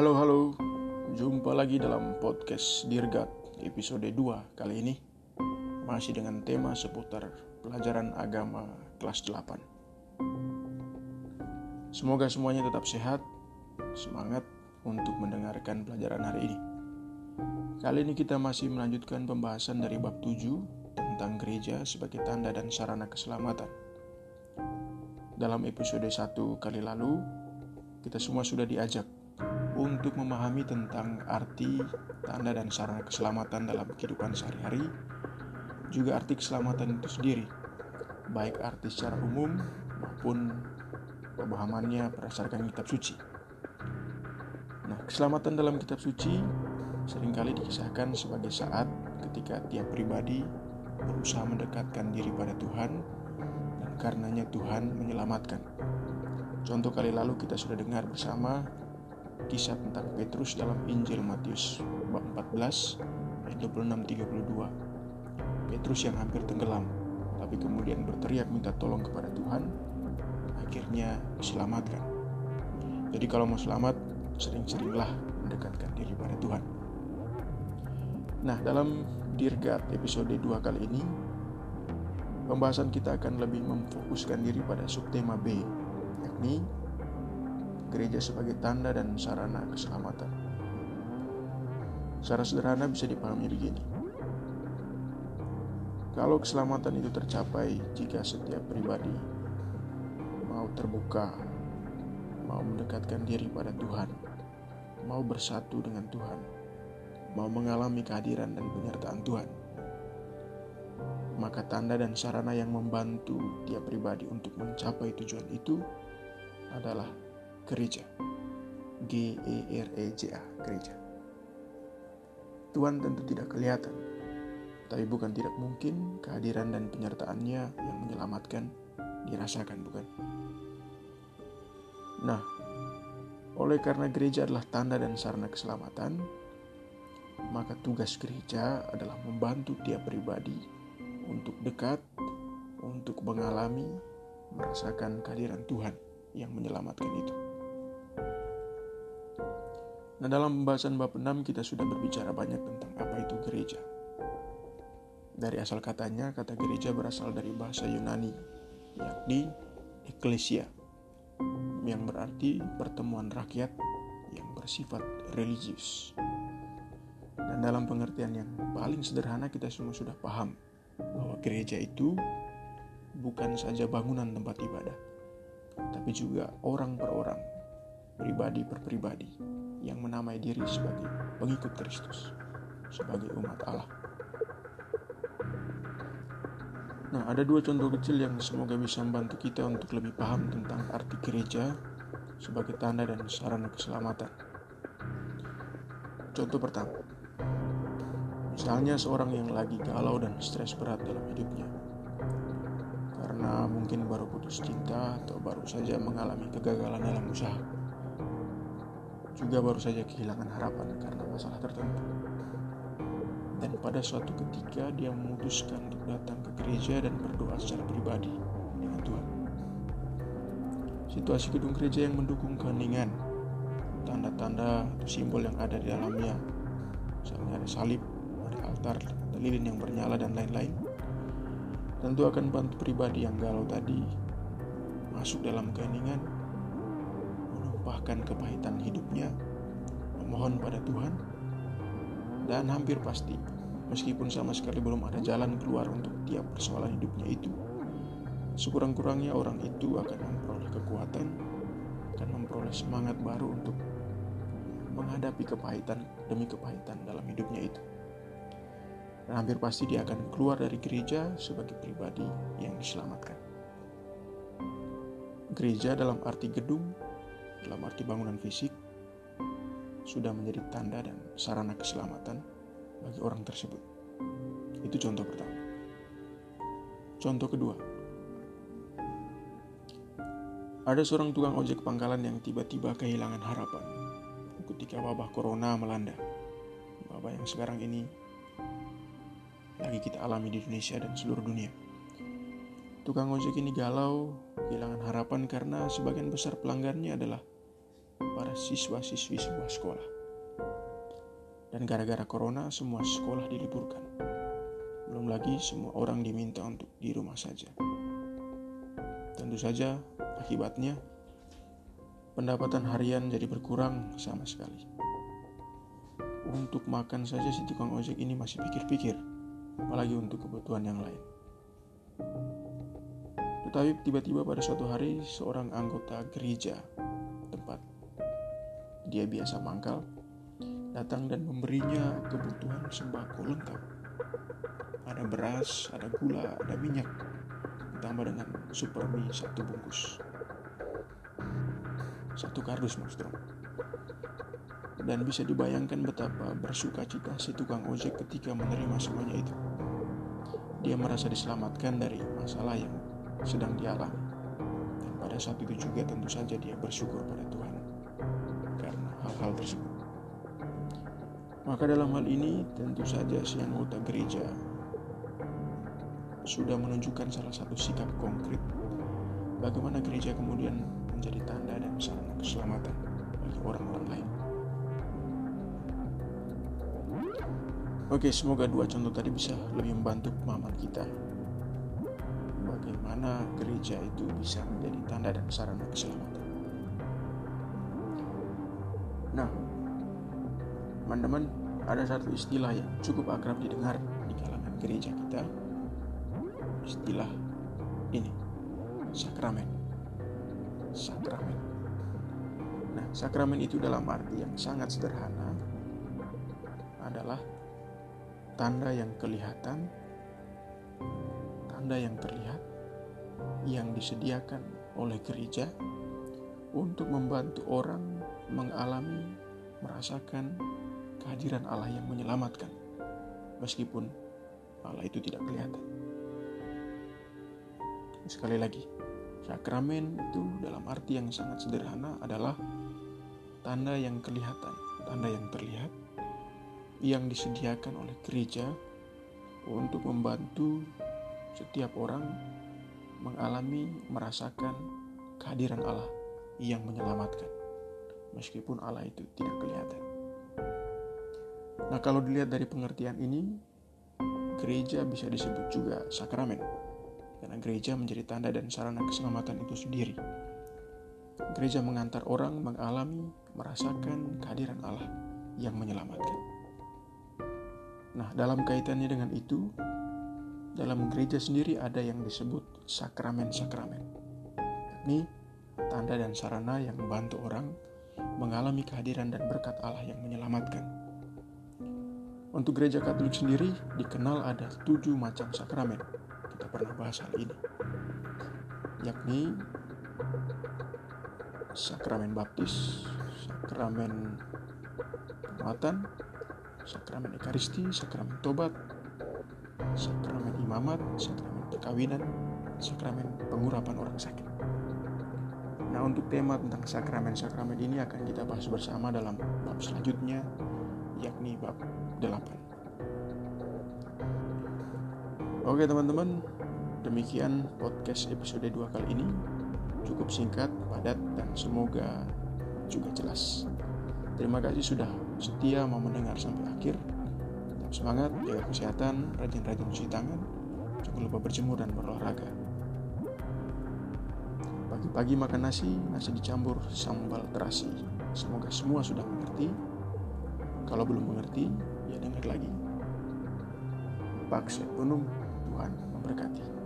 Halo halo, jumpa lagi dalam podcast Dirgat episode 2 kali ini. Masih dengan tema seputar pelajaran agama kelas 8 Semoga semuanya tetap sehat, semangat untuk mendengarkan pelajaran hari ini. Kali ini kita masih melanjutkan pembahasan dari bab 7 tentang gereja sebagai tanda dan sarana keselamatan. Dalam episode 1 kali lalu, kita semua sudah diajak untuk memahami tentang arti, tanda, dan sarana keselamatan dalam kehidupan sehari-hari, juga arti keselamatan itu sendiri, baik arti secara umum maupun pemahamannya berdasarkan kitab suci. Nah, keselamatan dalam kitab suci sering kali dikisahkan sebagai saat ketika tiap pribadi berusaha mendekatkan diri pada Tuhan dan karenanya Tuhan menyelamatkan. Contoh kali lalu kita sudah dengar bersama kisah tentang Petrus dalam Injil Matius bab 14 ayat 26 32. Petrus yang hampir tenggelam tapi kemudian berteriak minta tolong kepada Tuhan akhirnya diselamatkan. Jadi kalau mau selamat sering-seringlah mendekatkan diri pada Tuhan. Nah, dalam Dirgat episode 2 kali ini pembahasan kita akan lebih memfokuskan diri pada subtema B yakni gereja sebagai tanda dan sarana keselamatan. Secara sederhana bisa dipahami begini. Kalau keselamatan itu tercapai jika setiap pribadi mau terbuka, mau mendekatkan diri pada Tuhan, mau bersatu dengan Tuhan, mau mengalami kehadiran dan penyertaan Tuhan, maka tanda dan sarana yang membantu tiap pribadi untuk mencapai tujuan itu adalah gereja. G E R E J A, gereja. Tuhan tentu tidak kelihatan, tapi bukan tidak mungkin kehadiran dan penyertaannya yang menyelamatkan dirasakan, bukan? Nah, oleh karena gereja adalah tanda dan sarana keselamatan, maka tugas gereja adalah membantu tiap pribadi untuk dekat, untuk mengalami, merasakan kehadiran Tuhan yang menyelamatkan itu. Nah dalam pembahasan bab 6 kita sudah berbicara banyak tentang apa itu gereja. Dari asal katanya, kata gereja berasal dari bahasa Yunani, yakni eklesia, yang berarti pertemuan rakyat yang bersifat religius. Dan dalam pengertian yang paling sederhana kita semua sudah paham bahwa gereja itu bukan saja bangunan tempat ibadah, tapi juga orang per orang, pribadi per pribadi yang menamai diri sebagai pengikut Kristus, sebagai umat Allah. Nah, ada dua contoh kecil yang semoga bisa membantu kita untuk lebih paham tentang arti gereja sebagai tanda dan sarana keselamatan. Contoh pertama, misalnya seorang yang lagi galau dan stres berat dalam hidupnya, karena mungkin baru putus cinta atau baru saja mengalami kegagalan dalam usaha juga baru saja kehilangan harapan karena masalah tertentu. Dan pada suatu ketika dia memutuskan untuk datang ke gereja dan berdoa secara pribadi dengan Tuhan. Situasi gedung gereja yang mendukung keheningan, tanda-tanda atau simbol yang ada di dalamnya, misalnya ada salib, ada altar, ada lilin yang bernyala dan lain-lain, tentu akan bantu pribadi yang galau tadi masuk dalam keheningan menumpahkan kepahitan hidupnya, memohon pada Tuhan, dan hampir pasti, meskipun sama sekali belum ada jalan keluar untuk tiap persoalan hidupnya itu, sekurang-kurangnya orang itu akan memperoleh kekuatan, akan memperoleh semangat baru untuk menghadapi kepahitan demi kepahitan dalam hidupnya itu. Dan hampir pasti dia akan keluar dari gereja sebagai pribadi yang diselamatkan. Gereja dalam arti gedung dalam arti bangunan fisik sudah menjadi tanda dan sarana keselamatan bagi orang tersebut. Itu contoh pertama. Contoh kedua, ada seorang tukang ojek pangkalan yang tiba-tiba kehilangan harapan ketika wabah corona melanda. Wabah yang sekarang ini lagi kita alami di Indonesia dan seluruh dunia. Tukang ojek ini galau, kehilangan harapan karena sebagian besar pelanggannya adalah para siswa-siswi sebuah sekolah. Dan gara-gara corona semua sekolah diliburkan. Belum lagi semua orang diminta untuk di rumah saja. Tentu saja akibatnya pendapatan harian jadi berkurang sama sekali. Untuk makan saja si tukang ojek ini masih pikir-pikir, apalagi untuk kebutuhan yang lain. Tetapi tiba-tiba pada suatu hari seorang anggota gereja dia biasa mangkal datang dan memberinya kebutuhan sembako lengkap. Ada beras, ada gula, ada minyak, ditambah dengan super mie satu bungkus. Satu kardus maksudnya. Dan bisa dibayangkan betapa bersuka cita si tukang ojek ketika menerima semuanya itu. Dia merasa diselamatkan dari masalah yang sedang dialami. Dan pada saat itu juga tentu saja dia bersyukur pada Tuhan hal-hal tersebut. Maka dalam hal ini tentu saja si anggota gereja sudah menunjukkan salah satu sikap konkret bagaimana gereja kemudian menjadi tanda dan sarana keselamatan bagi orang-orang lain. Oke, semoga dua contoh tadi bisa lebih membantu pemahaman kita bagaimana gereja itu bisa menjadi tanda dan sarana keselamatan. Nah, teman-teman, ada satu istilah yang cukup akrab didengar di kalangan gereja kita. Istilah ini, sakramen. Sakramen. Nah, sakramen itu dalam arti yang sangat sederhana adalah tanda yang kelihatan, tanda yang terlihat, yang disediakan oleh gereja untuk membantu orang mengalami, merasakan kehadiran Allah yang menyelamatkan, meskipun Allah itu tidak kelihatan. Sekali lagi, sakramen itu dalam arti yang sangat sederhana adalah tanda yang kelihatan, tanda yang terlihat, yang disediakan oleh gereja untuk membantu setiap orang mengalami, merasakan kehadiran Allah yang menyelamatkan, meskipun Allah itu tidak kelihatan. Nah, kalau dilihat dari pengertian ini, gereja bisa disebut juga sakramen, karena gereja menjadi tanda dan sarana keselamatan itu sendiri. Gereja mengantar orang mengalami, merasakan kehadiran Allah yang menyelamatkan. Nah, dalam kaitannya dengan itu, dalam gereja sendiri ada yang disebut sakramen-sakramen. Ini tanda dan sarana yang membantu orang mengalami kehadiran dan berkat Allah yang menyelamatkan. Untuk gereja Katolik sendiri dikenal ada tujuh macam sakramen. Kita pernah bahas hal ini, yakni sakramen baptis, sakramen penguatan, sakramen ekaristi, sakramen tobat, sakramen imamat, sakramen perkawinan, sakramen pengurapan orang sakit. Nah, untuk tema tentang sakramen-sakramen ini akan kita bahas bersama dalam bab selanjutnya, yakni bab 8. Oke teman-teman, demikian podcast episode 2 kali ini. Cukup singkat, padat, dan semoga juga jelas. Terima kasih sudah setia mau mendengar sampai akhir. Semangat, jaga kesehatan, rajin-rajin cuci tangan, jangan lupa berjemur dan berolahraga. Pagi-pagi makan nasi, nasi dicampur sambal terasi. Semoga semua sudah mengerti. Kalau belum mengerti, ya dengar lagi. Pak Unum, Tuhan memberkati.